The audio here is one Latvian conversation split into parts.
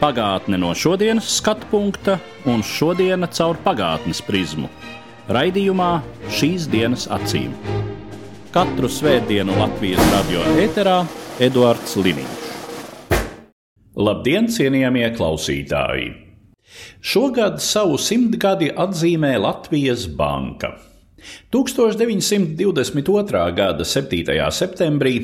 Pagātne no šodienas skatu punkta un šodienas caur pagātnes prizmu. Raidījumā šīs dienas acīm. Katru svētdienu Latvijas radio eterā Eduards Liniņš. Labdien, cienījamie klausītāji! Šogad savu simtgadi atzīmē Latvijas Banka. 1922. gada 7. septembrī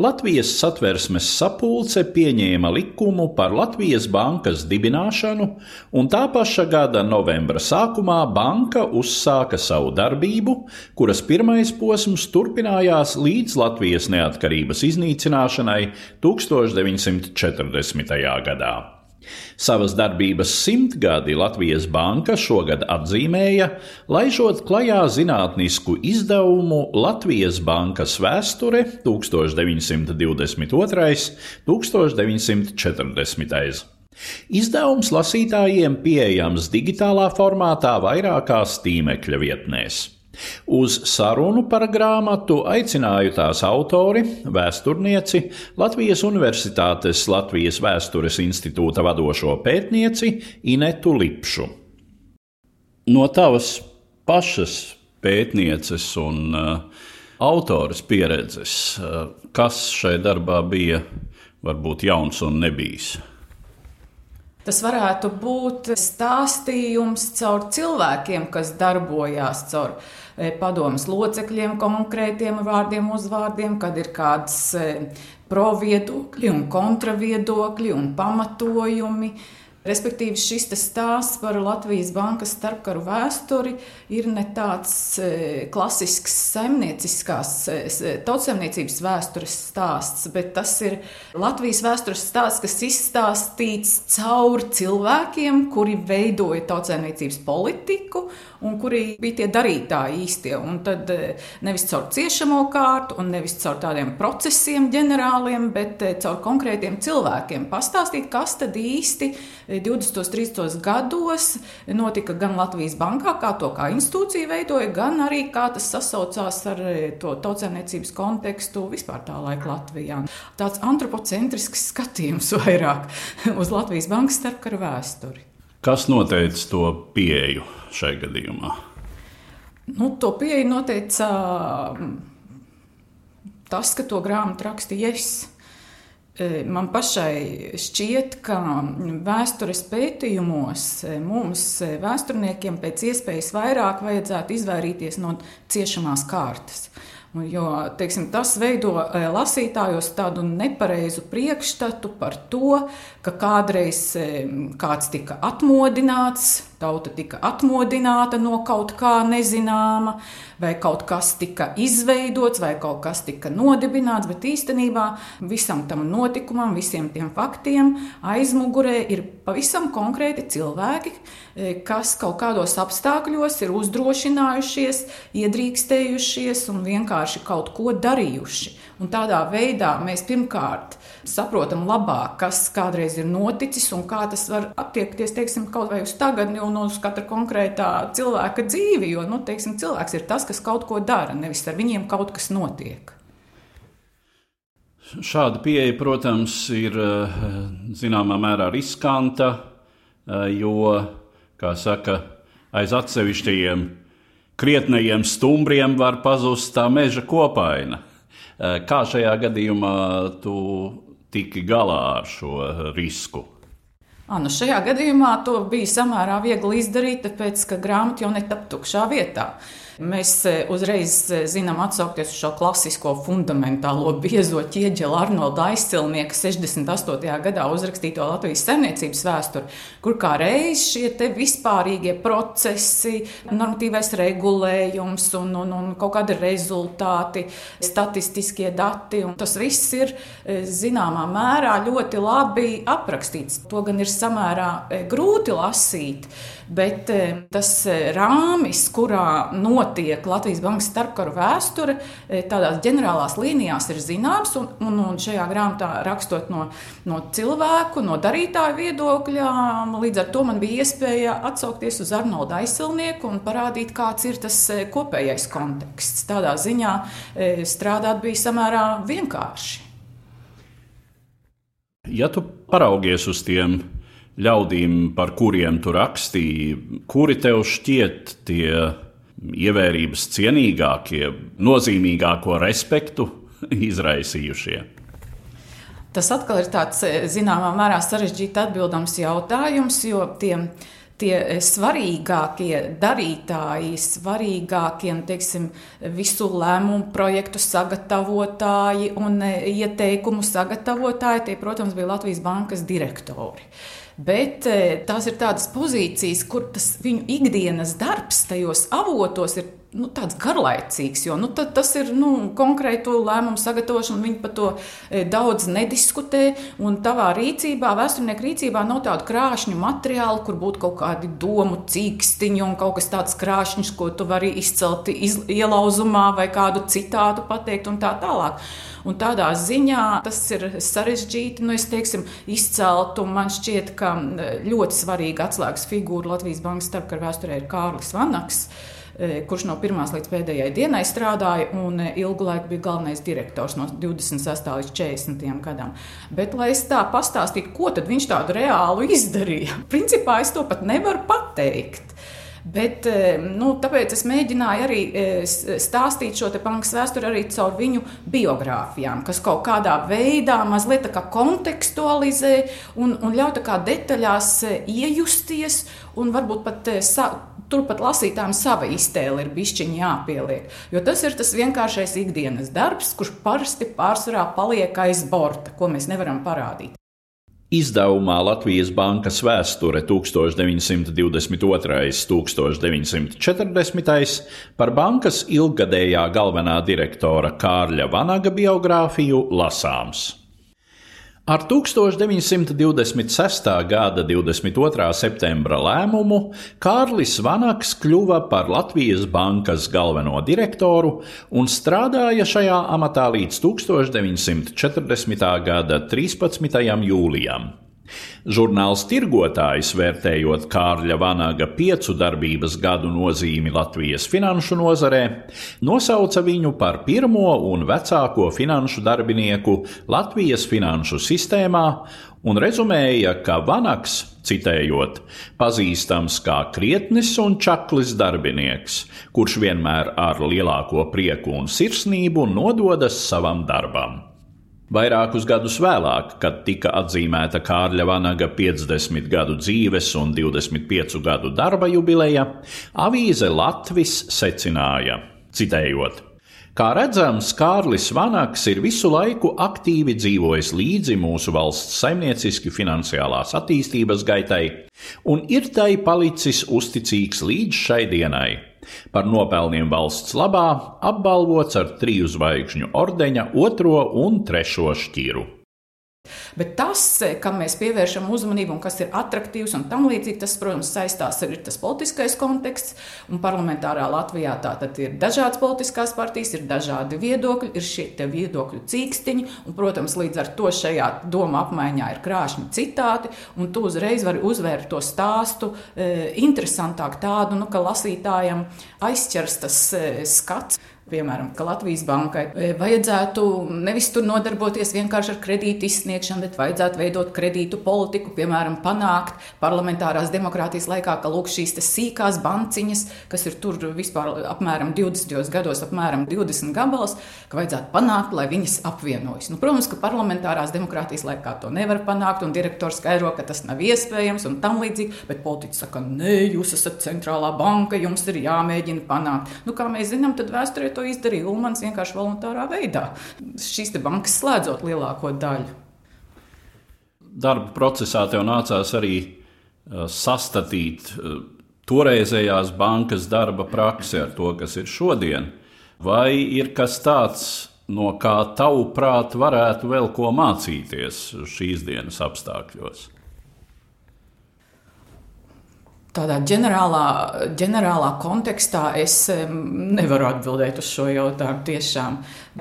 Latvijas satversmes sapulce pieņēma likumu par Latvijas bankas dibināšanu, un tā paša gada novembra sākumā banka uzsāka savu darbību, kuras pirmais posms turpinājās līdz Latvijas neatkarības iznīcināšanai 1940. gadā. Savas darbības simtgadi Latvijas Banka šogad atzīmēja, laižot klajā zinātnisku izdevumu Latvijas Bankas vēsture 1922. un 1940. Izdevums lasītājiem pieejams digitālā formātā vairākās tīmekļa vietnēs. Uz sarunu par grāmatu aicināju tās autori, vēsturnieci, Latvijas Universitātes Latvijas Vēstures institūta vadošo pētnieci Inetu Lipšu. No tavas pašas pētnieces un uh, autoras pieredzes, uh, kas šai darbā bija varbūt jauns un nebijis? Tas varētu būt stāstījums caur cilvēkiem, kas darbojās caur padomus locekļiem, konkrētiem vārdiem, uzvārdiem, kad ir kādas proviedokļi un kontraviedokļi un pamatojumi. Respektīvi, šis stāsts par Latvijas bankas starpkaru vēsturi ir ne tāds e, klasisks saimnieciskās e, tautsēmniecības vēstures stāsts, bet tas ir Latvijas vēstures stāsts, kas izstāstīts caur cilvēkiem, kuri veidoja tautsēmniecības politiku un kuri bija tie darītāji īstie. Un tad e, nevis caur ciešamo kārtu, un nevis caur tādiem procesiem ģenerāliem, bet caur konkrētiem cilvēkiem pastāstīt, kas tad īsti 20. un 30. gados notika gan Latvijas bankā, kā to kā institūcija veidoja, gan arī kā tas sasaucās ar e, to tautsēmniecības kontekstu vispār tā laika Latvijā. Tāds antropocentrisks skatījums vairāk uz Latvijas bankas starpkara vēsturi. Kas noteica to pieeju šai gadījumā? Nu, to pieeju noteica tas, ka to grāmatu rakstīja es. E, man pašai šķiet, ka vēstures pētījumos e, mums, e, vēsturniekiem, pēc iespējas vairāk vajadzētu izvairīties no ciešamās kārtas. Jo teiksim, tas veido lasītājos tādu nepareizu priekšstatu par to, ka kādreiz kāds tika atmodināts, tauta tika atmodināta no kaut kā nezināma, vai kaut kas tika izveidots, vai kaut kas tika nodibināts, bet īstenībā visam tam notikumam, visiem tiem faktiem aizmugurē ir pavisam konkrēti cilvēki, e, kas kaut kādos apstākļos ir uzdrošinājušies, iedrīkstējušies un vienkārši kaut ko darījuši. Un tādā veidā mēs pirmkārt saprotam labāk, kas kādreiz ir noticis un kā tas var attiekties teiksim, kaut vai uz tagadni un uz katra konkrētā cilvēka dzīvi. Jo nu, teiksim, cilvēks ir tas, kas kaut ko dara, nevis ar viņiem kaut kas notiek. Šāda pieeja, protams, ir eh, zināmā mērā riskanta, eh, jo, kā saka, aiz atsevišķajiem krietnējiem stumbriem var pazust tā meža kopaina. Eh, kā šajā gadījumā tu tiki galā ar šo risku? À, nu šajā gadījumā to bija samērā viegli izdarīt, tāpēc ka grāmata jau netap tukšā vietā. Mēs e, uzreiz e, zinām atsaukties uz šo klasisko fundamentālo biezo ķieģeli Arnolda aizcilnieka 68. gadā uzrakstīto Latvijas saimniecības vēsturi, kur kā reiz šie vispārīgie procesi, normatīvais regulējums un, un, un kaut kādi rezultāti, statistiskie dati, un tas viss ir e, zināmā mērā ļoti labi aprakstīts. To gan ir samērā grūti lasīt. Bet tas rāmis, kurā notiek Latvijas Bankas starpkaru vēsture, tādās ģenerālās līnijās ir zināms. Un, un, un šajā grāmatā rakstot no, no cilvēku, no darītāju viedokļa, līdz ar to man bija iespēja atsaukties uz Arnoldu aizsilnieku un parādīt, kāds ir tas kopējais konteksts. Tādā ziņā strādāt bija samērā vienkārši. Ja tu paraugies uz tiem ļaudīm, par kuriem tu rakstīji, kuri tev šķiet tie ievērības cienīgākie, nozīmīgāko respektu izraisījušie? Tas atkal ir tāds zināmā mērā sarežģīts atbildams jautājums, jo tiem tie svarīgākie darītāji, svarīgākie teiksim, visu lēmumu projektu sagatavotāji un ieteikumu sagatavotāji, tie, protams, bija Latvijas bankas direktori. Bet eh, tās ir tādas pozīcijas, kur tas viņu ikdienas darbs tajos avotos ir nu, tāds garlaicīgs, jo nu, tas ir nu, konkrētu lēmumu sagatavošana. Viņi par to e, daudz nediskutē. Un tavā rīcībā, vēsturnieku rīcībā, nav tādu krāšņu materiālu, kur būtu kaut kādi domu cīkstiņi un kaut kas tāds krāšņs, ko tu vari izcelt iz, ielauzumā vai kādu citātu pateikt un tā tālāk. Un tādā ziņā tas ir sarežģīti. Nu, es teiksim, izceltu, man šķiet, ka ļoti svarīga atslēgas figūra Latvijas Bankas starpkara vēsturē ir Kārlis Vanaks. E, kurš no pirmās līdz pēdējai dienai strādāja un e, ilgu laiku bija galvenais direktors no 26. līdz 40. gadam. Bet, lai es tā pastāstītu, ko viņš tādu reālu izdarīja, principā es to pat nevaru pateikt. Bet, e, nu, tāpēc es mēģināju arī stāstīt šo bankas vēsturi arī caur viņu biogrāfijām, kas kaut kādā veidā mazliet kā kontekstualizē un, un ļauj detaļās iejusties un varbūt pat sa turpat lasītājiem sava iztēle ir bišķiņa jāpieliek. Jo tas ir tas vienkāršais ikdienas darbs, kurš parasti pārsvarā paliek aiz borta, ko mēs nevaram parādīt. Izdevumā Latvijas Bankas vēsture 1922. un 1940. par bankas ilggadējā galvenā direktora Kārļa Vanaga biogrāfiju lasāms. Ar 1926. gada 22. septembra lēmumu Kārlis Vanaks kļuva par Latvijas bankas galveno direktoru un strādāja šajā amatā līdz 1940. gada 13. jūlijam. Žurnāls Tirgotājs, vērtējot Kārļa Vanaga piecu darbības gadu nozīmi Latvijas finanšu nozarē, nosauca viņu par pirmo un vecāko finanšu darbinieku Latvijas finanšu sistēmā un rezumēja, ka Vanaks, citējot, pazīstams kā krietnis un čaklis darbinieks, kurš vienmēr ar lielāko prieku un sirsnību nododas savam darbam. Vairākus gadus vēlāk, kad tika atzīmēta Kārļa Vanaga 50 gadu dzīves un 25 gadu darba jubileja, avīze Latvis secināja, citējot: Kā redzams, Kārlis Vanaks ir visu laiku aktīvi dzīvojis līdzi mūsu valsts saimnieciski finansiālās attīstības gaitai un ir tai palicis uzticīgs līdz šai dienai Par nopelniem valsts labā apbalvots ar triju zvaigžņu ordeņa otro un trešo šķiru. Bet tas, kam mēs pievēršam uzmanību un kas ir attraktīvs un tam līdzīgi, tas, protams, saistās ar tas politiskais konteksts. Un parlamentārā Latvijā tātad ir dažādas politiskās partijas, ir dažādi viedokļi, ir šie viedokļu cīkstiņi. Un, protams, līdz ar to šajā doma apmaiņā ir krāšņi citāti, un tu uzreiz vari uzvērt to stāstu e, interesantāk tādu, nu, ka lasītājam aizķers tas e, skats piemēram, ka Latvijas bankai e, vajadzētu nevis tur nodarboties vienkārši ar kredītu izsniegšanu, bet vajadzētu veidot kredītu politiku, piemēram, panākt parlamentārās demokrātijas laikā, ka lūk šīs sīkās banciņas, kas ir tur vispār apmēram 20 gados, apmēram 20 gabals, ka vajadzētu panākt, lai viņas apvienojas. Nu, protams, ka parlamentārās demokrātijas laikā to nevar panākt, un direktors skaidro, ka tas nav iespējams un tam līdzīgi, bet politiķi saka, nē, jūs esat centrālā banka, jums ir jāmēģina panākt. Nu, kā mēs zinām, tad vēsturē to izdarīja Ulmans vienkārši voluntārā veidā. Šīs bankas slēdzot lielāko daļu. Darba procesā tev nācās arī uh, sastatīt uh, toreizējās bankas darba praksi ar to, kas ir šodien. Vai ir kas tāds, no kā tavuprāt varētu vēl ko mācīties šīs dienas apstākļos? Tādā ģenerālā, ģenerālā kontekstā es nevaru atbildēt uz šo jautājumu tiešām.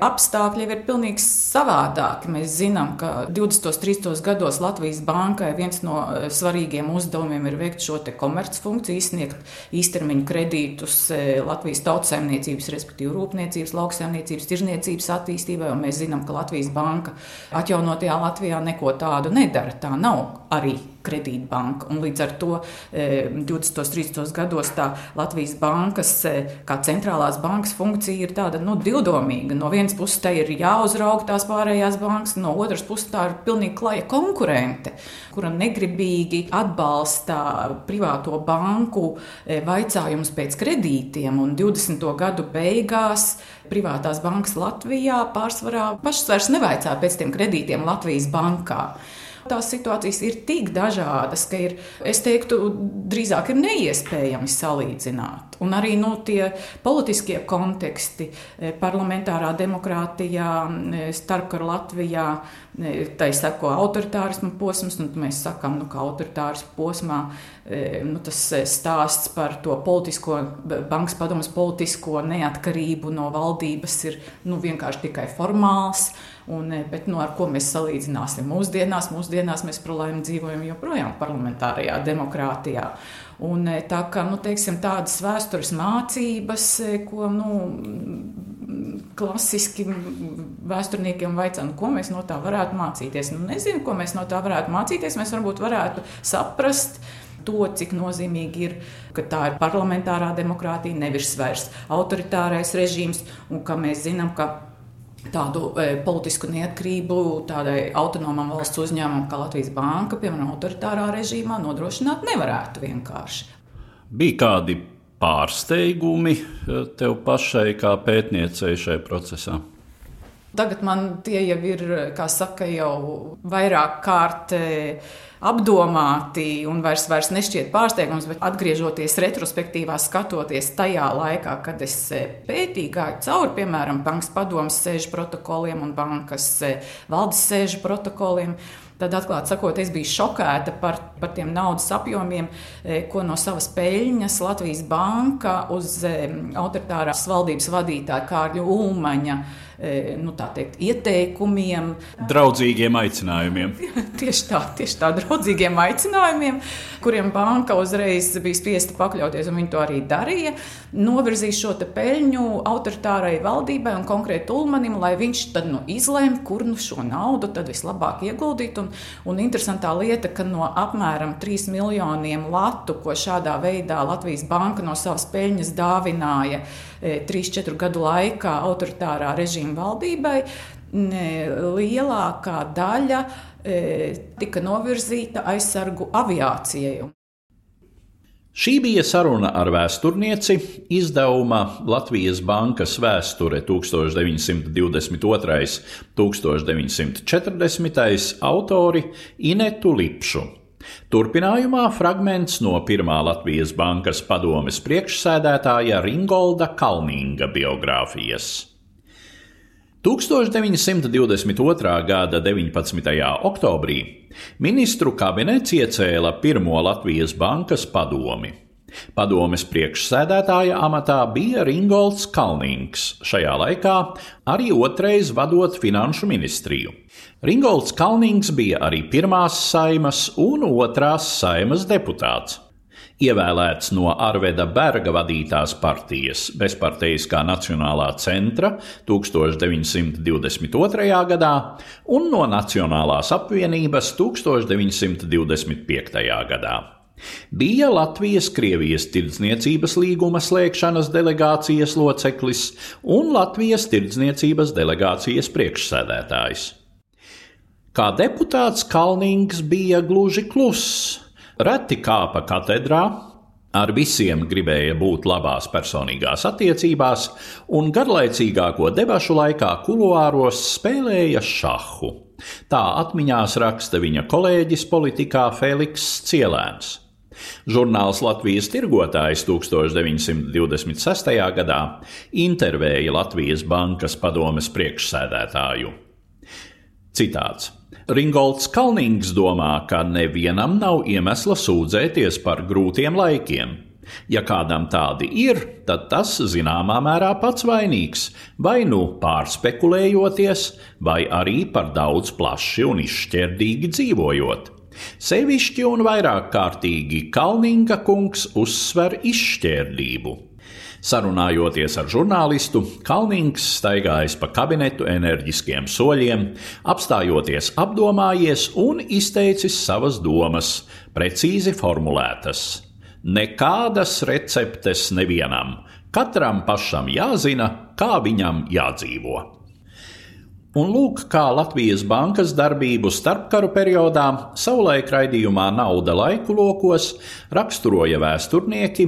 Apstākļi ir pilnīgi savādāki. Mēs zinām, ka 20. un 30. gados Latvijas bankai viens no eh, svarīgiem uzdevumiem ir veikt šo komercfunkciju, izsniegt īstermiņu kredītus eh, Latvijas tautsēmniecības, respektīvi rūpniecības, lauksēmniecības, tirzniecības attīstībai. Mēs zinām, ka Latvijas banka atjaunotajā Latvijā neko tādu nedara. Tā nav arī kredītbanka. Un līdz ar to 20. un 30. gados tā Latvijas bankas, kā centrālās bankas funkcija ir tāda nu, divdomīga. No vienas puses tai ir jāuzrauga tās pārējās bankas, no otras puses tā ir pilnīgi klaja konkurente, kura negribīgi atbalsta privāto banku vaicājumus pēc kredītiem. Un 20. gadu beigās privātās bankas Latvijā pārsvarā pašas vairs nevaicā pēc tiem kredītiem Latvijas bankā tās situācijas ir tik dažādas, ka ir, es teiktu, drīzāk ir neiespējami salīdzināt. Un arī nu, tie politiskie konteksti, e, parlamentārā demokrātijā, e, starpkara Latvijā, e, tai sako autoritārismu posms, un mēs sakām, nu, ka autoritārismu posmā nu, tas stāsts par to politisko, bankas padomus politisko neatkarību no valdības ir nu, vienkārši tikai formāls. Un, eh, bet, nu, ar ko mēs salīdzināsim mūsdienās? Mūsdienās mēs problēmu dzīvojam joprojām parlamentārajā demokrātijā. Un, eh, tā kā nu, teiksim, tādas vēstures mācības, eh, ko nu, klasiski vēsturniekiem vaicā, nu, ko mēs no tā varētu mācīties. Nu, nezinu, ko mēs no tā varētu mācīties. Mēs varbūt varētu saprast. To, cik nozīmīgi ir, ka tā ir parlamentārā demokrātija, nevis vairs autoritārais režīms, un ka mēs zinām, ka tādu e, politisku neatkarību tādai autonomam valsts uzņēmumam kā Latvijas Banka, piemēram, autoritārā režīmā, nodrošināt nevarētu vienkārši. Bija kādi pārsteigumi e, tev pašai, kā pētniecei šajā procesā? Tagad man tie jau ir, kā saka, jau vairāk kārt. E, apdomāti un vairs, vairs nešķiet pārsteigums, bet atgriežoties retrospektīvā, skatoties tajā laikā, kad es e, pētīju, gāju cauri, piemēram, bankas padomus sēžu protokoliem un bankas e, valdes sēžu protokoliem. Tad, atklāti sakot, es biju šokēta par, par tiem naudas apjomiem, ko no savas peļņas Latvijas banka uz autoritārās valdības vadītāja Kārļa Ulmaņa nu, teikt, ieteikumiem, draudzīgiem aicinājumiem. tieši tā, tieši tā, draudzīgiem aicinājumiem, kuriem banka uzreiz bija spiesta pakļauties, un viņi to arī darīja. Novirzīs šo peļņu autoritārai valdībai un konkrēti Ulmanim, lai viņš tad nu, izlēma, kur nu šo naudu vislabāk ieguldīt. Un, un interesantā lieta, ka no apmēram 3 miljoniem latu, ko šādā veidā Latvijas banka no savas peļņas dāvināja 3-4 e, gadu laikā autoritārā režīma valdībai lielākā daļa e, tika novirzīta aizsargu aviācijai. Šī bija saruna ar vēsturnieci, izdevuma Latvijas Bankas vēsture 1922. un 1940. autori Inetu Lipšu. Turpinājumā fragments no pirmā Latvijas Bankas padomes priekšsēdētāja Ringolda Kalninga biogrāfijas. 1922. gada 19. oktobrī ministru kabinets iecēla pirmo Latvijas bankas padomi. Padomes priekšsēdētāja amatā bija Ringolds Kalnings, šajā laikā arī otrais vadot finanšu ministriju. Ringolds Kalnings bija arī pirmās saimas un otrās saimas deputāts ievēlēts no Arveda Berga vadītās partijas bezparteiskā Nacionālā centra 1922. gadā un no Nacionālās apvienības 1925. gadā. Bija Latvijas-Krievijas tirdzniecības līguma slēgšanas delegācijas loceklis un Latvijas tirdzniecības delegācijas priekšsēdētājs. Kā deputāts Kalnings bija gluži kluss, Reti kāpa katedrā, ar visiem gribēja būt labās personīgās attiecībās, un garlaicīgāko debašu laikā kuluāros spēlēja šahu. Tā atmiņās raksta viņa kolēģis politikā Feliks Cielēns. Žurnāls Latvijas tirgotājs 1926. gadā intervēja Latvijas bankas padomes priekšsēdētāju. Citāts. Ringolds Kalnings domā, ka nevienam nav iemesla sūdzēties par grūtiem laikiem. Ja kādam tādi ir, tad tas zināmā mērā pats vainīgs, vai nu pārspekulējoties, vai arī par daudz plaši un izšķērdīgi dzīvojot. Sevišķi un vairāk kārtīgi Kalninga kungs uzsver izšķērdību. Sarunājoties ar žurnālistu, Kalnings staigājis pa kabinetu enerģiskiem soļiem, apstājoties apdomājies un izteicis savas domas, precīzi formulētas. Nekādas receptes nevienam, katram pašam jāzina, kā viņam jādzīvo. Un lūk, kā Latvijas bankas darbību starpkaru periodā, savulaik raidījumā Nauda laiku lokos, raksturoja vēsturnieki,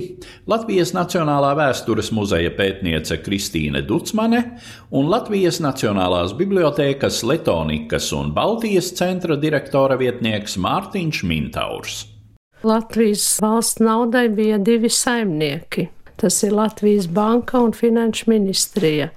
Latvijas Nacionālā vēstures muzeja pētniece Kristīne Ducmane un Latvijas Nacionālās bibliotēkas Letonikas un Baltijas centra direktora vietnieks Mārtiņš Mintaurs. Latvijas valsts naudai bija divi saimnieki Tas ir Latvijas banka un finanšu ministrija.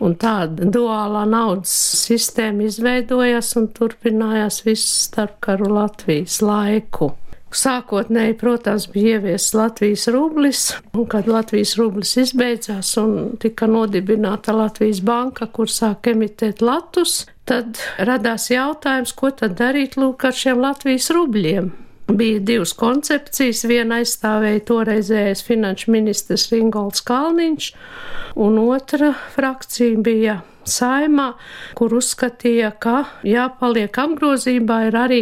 Un tāda duālā naudas sistēma izveidojās un turpinājās visu starpkaru Latvijas laiku. Sākotnēji, protams, bija ieviests Latvijas rublis, un kad Latvijas rublis izbeidzās un tika nodibināta Latvijas banka, kur sāk emitēt latus, tad radās jautājums, ko tad darīt lūk ar šiem Latvijas rubļiem bija divas koncepcijas. Viena aizstāvēja toreizējais finanšu ministrs Ringolds Kalniņš, un otra frakcija bija saimā, kur uzskatīja, ka jāpaliek apgrozībā ir arī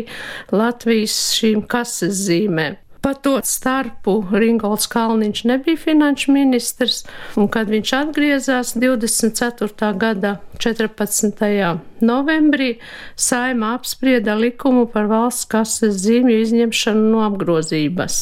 Latvijas šīm kases zīmēm. Pa to starpu Ringolds Kalniņš nebija finanšu ministrs, un kad viņš atgriezās 24. gada 14. novembrī, saima apsprieda likumu par valsts kases zīmju izņemšanu no apgrozības.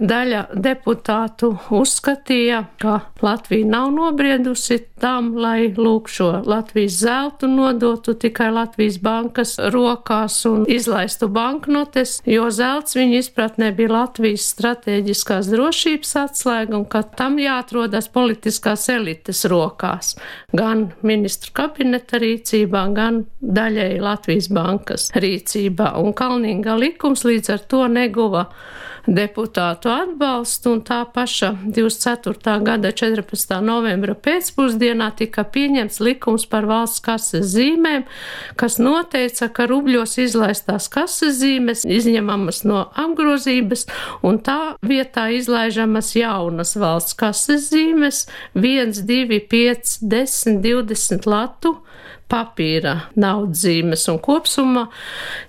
Daļa deputātu uzskatīja, ka Latvija nav nobriedusi tam, lai lūk šo Latvijas zeltu nodotu tikai Latvijas bankas rokās un izlaistu banknotes, jo zelts viņa izpratnē bija Latvijas Latvijas stratēģiskās drošības atslēga un ka tam jāatrodas politiskās elites rokās, gan ministru kabineta rīcībā, gan daļēji Latvijas bankas rīcībā. Un Kalnīga likums līdz ar to neguva deputātu atbalstu, un tā paša 24. gada 14. novembra pēcpusdienā tika pieņemts likums par valsts kases zīmēm, kas noteica, ka rubļos izlaistās kases zīmes izņemamas no apgrozības, un tā vietā izlaižamas jaunas valsts kases zīmes 1, 2, 5, 10, 20 latu papīra naudas zīmes, un kopsumā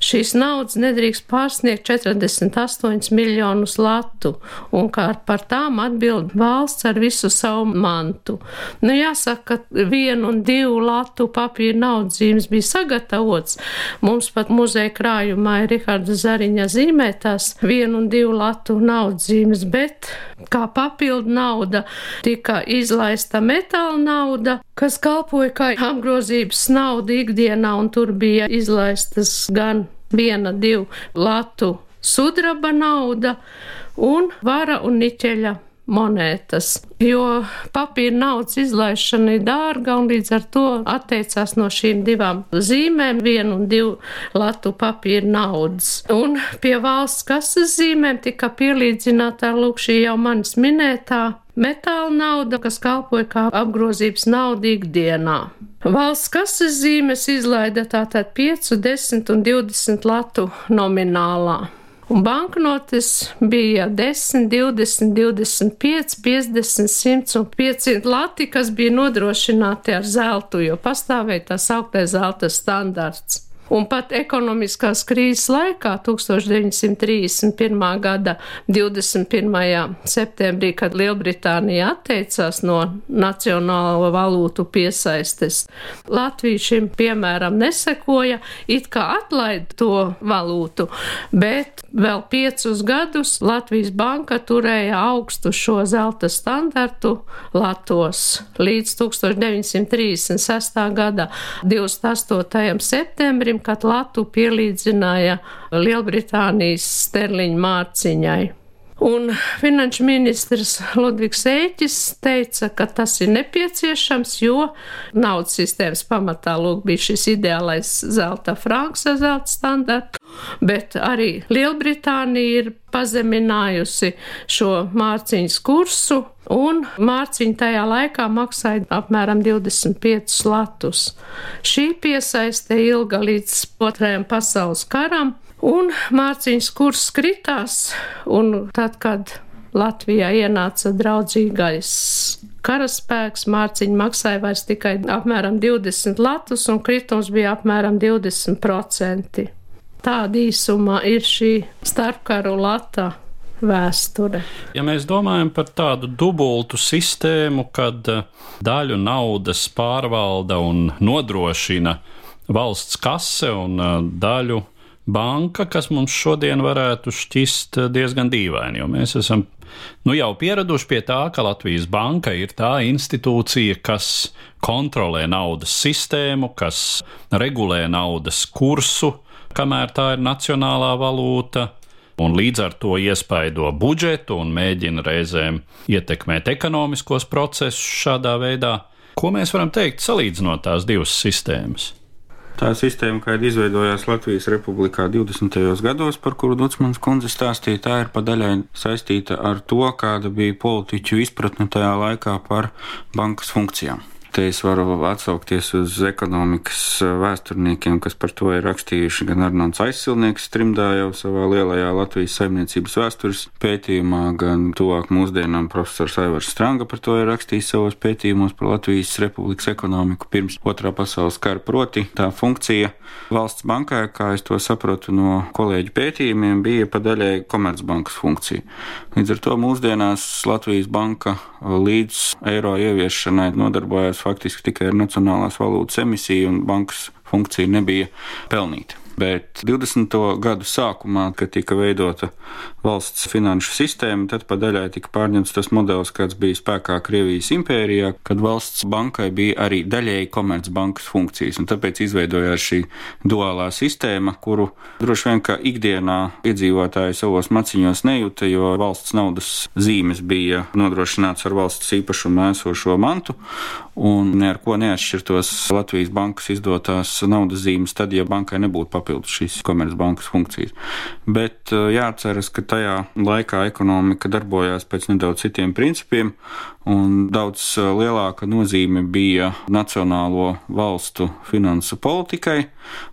šīs naudas nedrīkst pārsniegt 48 miljonus latu, un kā par tām atbild valsts ar visu savu mantu. Nu, jāsaka, ka vienu un divu latu papīra naudas zīmes bija sagatavots. Mums pat muzeja krājumā ir Riharda Zariņa zīmētās vienu un divu latu naudas zīmes, bet kā papildu nauda tika izlaista metāla nauda, kas kalpoja kā apgrozības nauda ikdienā, un tur bija izlaistas gan viena, divu latu sudraba nauda un vara un niķeļa monētas, jo papīra naudas izlaišana ir dārga un līdz ar to atteicās no šīm divām zīmēm, vienu un divu latu papīra naudas. Un pie valsts kases zīmēm tika pielīdzināta lūk šī jau manis minētā metāla nauda, kas kalpoja kā apgrozības nauda ikdienā. Valsts kases zīmes izlaida tātad 5, 10 un 20 latu nominālā un banknotes bija 10, 20, 25, 50, 100 un 500 lati, kas bija nodrošināti ar zeltu, jo pastāvēja tā sauktais zelta standarts. Un pat ekonomiskās krīzes laikā, 1931. gada 21. septembrī, kad Lielbritānija atteicās no nacionālo valūtu piesaistes, Latvija šim piemēram nesekoja, it kā atlaid to valūtu, bet vēl piecus gadus Latvijas banka turēja augstu šo zelta standartu Latos līdz 1936. gada 28. septembrim, kad Latu pielīdzināja Lielbritānijas sterliņa mārciņai. Un finanšu ministrs Ludvigs Ēķis teica, ka tas ir nepieciešams, jo naudas sistēmas pamatā lūk bija šis ideālais zelta franks ar zelta standartu, bet arī Lielbritānija ir pazeminājusi šo mārciņas kursu, un mārciņa tajā laikā maksāja apmēram 25 latus. Šī piesaiste ilga līdz otrajam pasaules karam, Un mārciņas kurs kritās, un tad, kad Latvijā ienāca draudzīgais karaspēks, mārciņa maksāja vairs tikai apmēram 20 latus, un kritums bija apmēram 20%. Tāda īsumā ir šī starpkaru lata vēsture. Ja mēs domājam par tādu dubultu sistēmu, kad eh, daļu naudas pārvalda un nodrošina valsts kase un eh, daļu banka, kas mums šodien varētu šķist diezgan dīvaini, jo mēs esam nu, jau pieraduši pie tā, ka Latvijas banka ir tā institūcija, kas kontrolē naudas sistēmu, kas regulē naudas kursu, kamēr tā ir nacionālā valūta. Un līdz ar to iespaido budžetu un mēģina reizēm ietekmēt ekonomiskos procesus šādā veidā. Ko mēs varam teikt salīdzinot tās divas sistēmas? Tā sistēma, kāda izveidojās Latvijas Republikā 20. gados, par kuru Dutsmans kundze stāstīja, tā ir pa daļai saistīta ar to, kāda bija politiķu izpratne tajā laikā par bankas funkcijām. Te es varu atsaukties uz ekonomikas vēsturniekiem, kas par to ir rakstījuši gan Arnolds Aizsilnieks trimdā jau savā lielajā Latvijas saimniecības vēstures pētījumā, gan tuvāk mūsdienām profesors Aivars Stranga par to ir rakstījis savos pētījumos par Latvijas republikas ekonomiku pirms otrā pasaules kara proti. Tā funkcija valsts bankai, kā es to saprotu no kolēģu pētījumiem, bija pa daļai komercbankas funkcija. Līdz ar to mūsdienās Latvijas banka līdz eiro ieviešanai nodarbojās faktiski tikai ar nacionālās valūtas emisiju, un bankas funkcija nebija pelnīta. Bet 20. gadu sākumā, kad tika veidota valsts finanšu sistēma, tad pa daļai tika pārņemts tas modelis, kāds bija spēkā Krievijas impērijā, kad valsts bankai bija arī daļēji komercbankas funkcijas. Un tāpēc izveidojās šī duālā sistēma, kuru droši vien kā ikdienā iedzīvotāji savos maciņos nejūta, jo valsts naudas zīmes bija nodrošināts ar valsts īpašumu esošo mantu, un ne ar ko neatšķirtos Latvijas bankas izdotās naudas zīmes, tad, ja bankai nebūtu papildus šīs komercbankas funkcijas. Bet jāatceras, ka tajā laikā ekonomika darbojās pēc nedaudz citiem principiem, un daudz lielāka nozīme bija nacionālo valstu finansu politikai.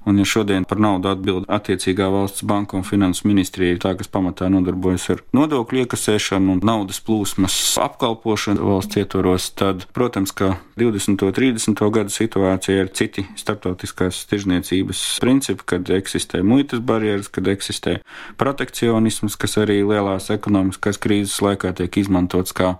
Un, ja šodien par naudu atbild attiecīgā valsts banka un finansu ministrija, tā kas pamatā nodarbojas ar nodokļu iekasēšanu un naudas plūsmas apkalpošanu valsts ietvaros, tad, protams, ka 20. un 30. gadu situācija ir citi starptautiskās tirzniecības principi, kad eksistē muitas barjeras, kad eksistē protekcionisms, kas arī lielās ekonomiskās krīzes laikā tiek izmantots kā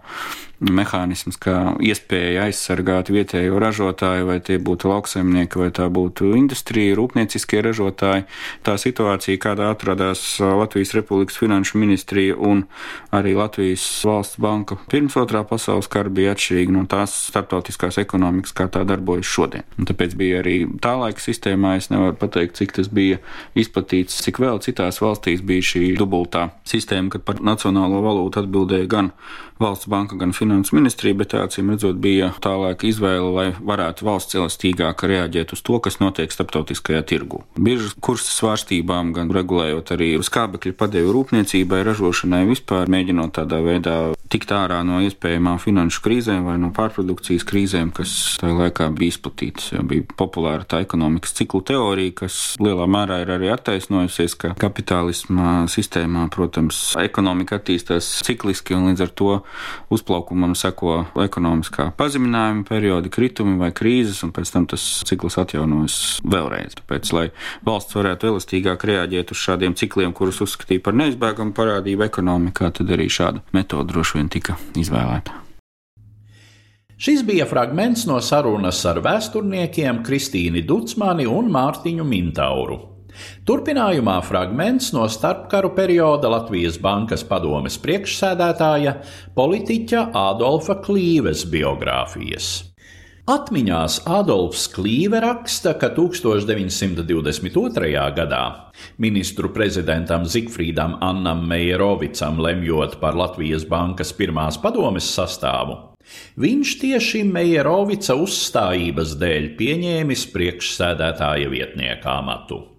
mehānisms, kā iespēja aizsargāt vietējo ražotāju, vai tie būtu lauksaimnieki, vai tā būtu industrija, rūpnieciskie ražotāji. Tā situācija, kādā atradās Latvijas Republikas Finanšu ministrija un arī Latvijas valsts banka pirms otrā pasaules kara, bija atšķirīga no tās starptautiskās ekonomikas, kā tā darbojas šodien. Un tāpēc bija arī tā laika sistēmā, es nevaru pateikt, cik tas bija izplatīts, cik vēl citās valstīs bija šī dubultā sistēma, kad par nacionālo valūtu atbildēja gan valsts banka, gan finanses ministrija, bet acīm redzot, bija tālāk izvēle, lai varētu valsts elastīgāk reaģēt uz to, kas notiek starptautiskajā tirgu. Biržas kursa svārstībām, gan regulējot arī skābekļa padevu rūpniecībai, ražošanai vispār, mēģinot tādā veidā tikt ārā no iespējamām finanšu krīzēm vai no pārprodukcijas krīzēm, kas tajā laikā bija izplatītas. Jo bija populāra tā ekonomikas ciklu teorija, kas lielā mērā ir arī attaisnojusies, ka kapitālisma sistēmā, protams, ekonomika attīstās cikliski un līdz ar to uzplaukumam seko ekonomiskā pazeminājuma periodi, kritumi vai krīzes, un pēc tam tas cikls atjaunojas vēlreiz. Tāpēc, lai valsts varētu elastīgāk reaģēt uz šādiem cikliem, kurus uzskatīja par neizbēgamu parādību ekonomikā, tad arī šāda metode droši vien tika izvēlēta. Šis bija fragments no sarunas ar vēsturniekiem Kristīnu Dutsmani un Mārtiņu Mintauru. Turpinājumā fragments no starpkaru perioda Latvijas Bankas padomes priekšsēdētāja politiķa Ādolfa Klīves biogrāfijas. Atmiņās Adolfs Klīve raksta, ka 1922. gadā ministru prezidentam Zigfrīdam Annam Meijerovicam lemjot par Latvijas bankas pirmās padomes sastāvu, viņš tieši Meijerovica uzstājības dēļ pieņēmis priekšsēdētāja vietnieka amatu.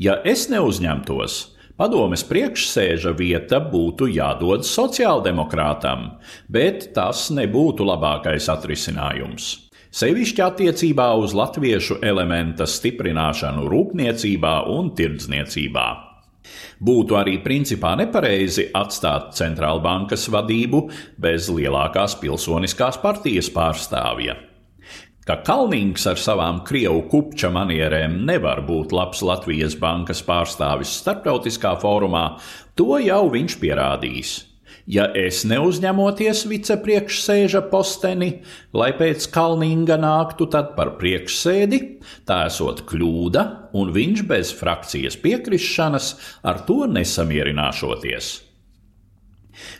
Ja es neuzņemtos, Padomes priekšsēža vieta būtu jādod sociāldemokrātam, bet tas nebūtu labākais atrisinājums. Sevišķi attiecībā uz latviešu elementa stiprināšanu rūpniecībā un tirdzniecībā. Būtu arī principā nepareizi atstāt centrālbankas vadību bez lielākās pilsoniskās partijas pārstāvja. Ka Kalnings ar savām krievu kupča manierēm nevar būt labs Latvijas bankas pārstāvis starptautiskā fórumā, to jau viņš pierādījis. Ja es neuzņemoties vicepriekšsēža posteni, lai pēc Kalninga nāktu tad par priekšsēdi, tā esot kļūda, un viņš bez frakcijas piekrišanas ar to nesamierināšoties.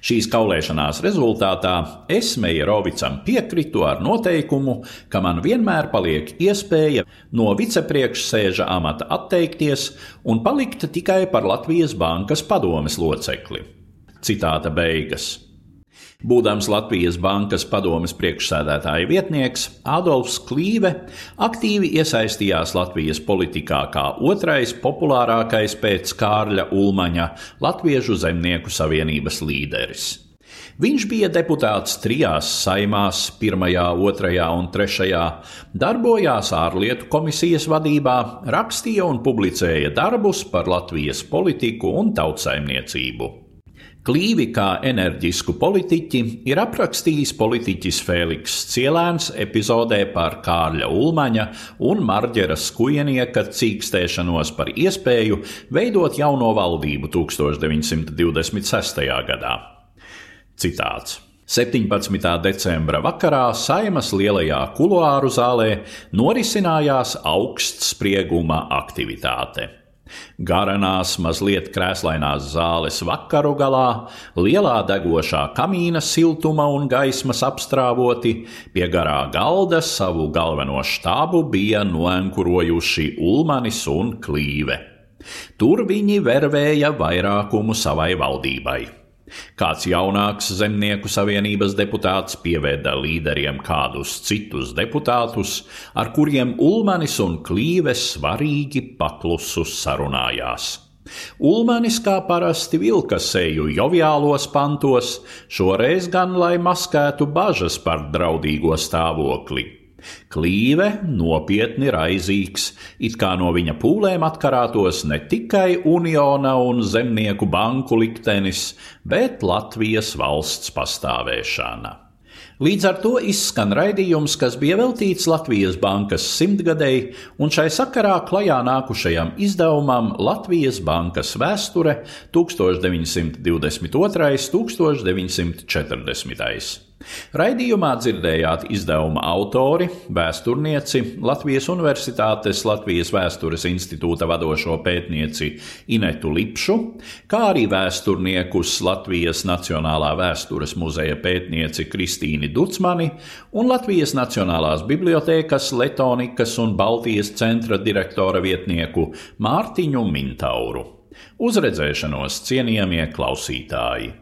Šīs kaulēšanās rezultātā es Meijerovicam piekritu ar noteikumu, ka man vienmēr paliek iespēja no vicepriekšsēža amata atteikties un palikt tikai par Latvijas bankas padomes locekli. Citāta beigas. Būdams Latvijas Bankas padomes priekšsēdētāja vietnieks, Adolfs Klīve aktīvi iesaistījās Latvijas politikā kā otrais populārākais pēc Kārļa Ulmaņa Latviešu zemnieku savienības līderis. Viņš bija deputāts trijās saimās, pirmajā, otrajā un trešajā, darbojās ārlietu komisijas vadībā, rakstīja un publicēja darbus par Latvijas politiku un tautsaimniecību. Klīvi kā enerģisku politiķi ir aprakstījis politiķis Fēliks Cielēns epizodē par Kārļa Ulmaņa un Marģera Skujenieka cīkstēšanos par iespēju veidot jauno valdību 1926. gadā. Citāts. 17. decembra vakarā Saimas lielajā kuluāru zālē norisinājās augstsprieguma aktivitāte. Garanās, mazliet krēslainās zāles vakaru galā, lielā degošā kamīna siltuma un gaismas apstrāvoti, pie garā galda savu galveno štābu bija noenkurojuši Ulmanis un Klīve. Tur viņi vervēja vairākumu savai valdībai. Kāds jaunāks zemnieku savienības deputāts pieveda līderiem kādus citus deputātus, ar kuriem Ulmanis un Klīves svarīgi paklusus sarunājās. Ulmanis kā parasti vilka seju joviālos pantos, šoreiz gan lai maskētu bažas par draudīgo stāvokli. Klīve nopietni raizīgs, it kā no viņa pūlēm atkarātos ne tikai Uniona un Zemnieku banku liktenis, bet Latvijas valsts pastāvēšana. Līdz ar to izskan raidījums, kas bija veltīts Latvijas bankas simtgadēji, un šai sakarā klajā nākušajam izdevumam Latvijas bankas vēsture 1922. un 1940. Raidījumā dzirdējāt izdevuma autori, vēsturnieci, Latvijas Universitātes Latvijas Vēstures institūta vadošo pētnieci Inetu Lipšu, kā arī vēsturniekus Latvijas Nacionālā vēstures muzeja pētnieci Kristīni Ducmani un Latvijas Nacionālās bibliotēkas Letonikas un Baltijas centra direktora vietnieku Mārtiņu Mintauru. Uzredzēšanos cienījamie klausītāji!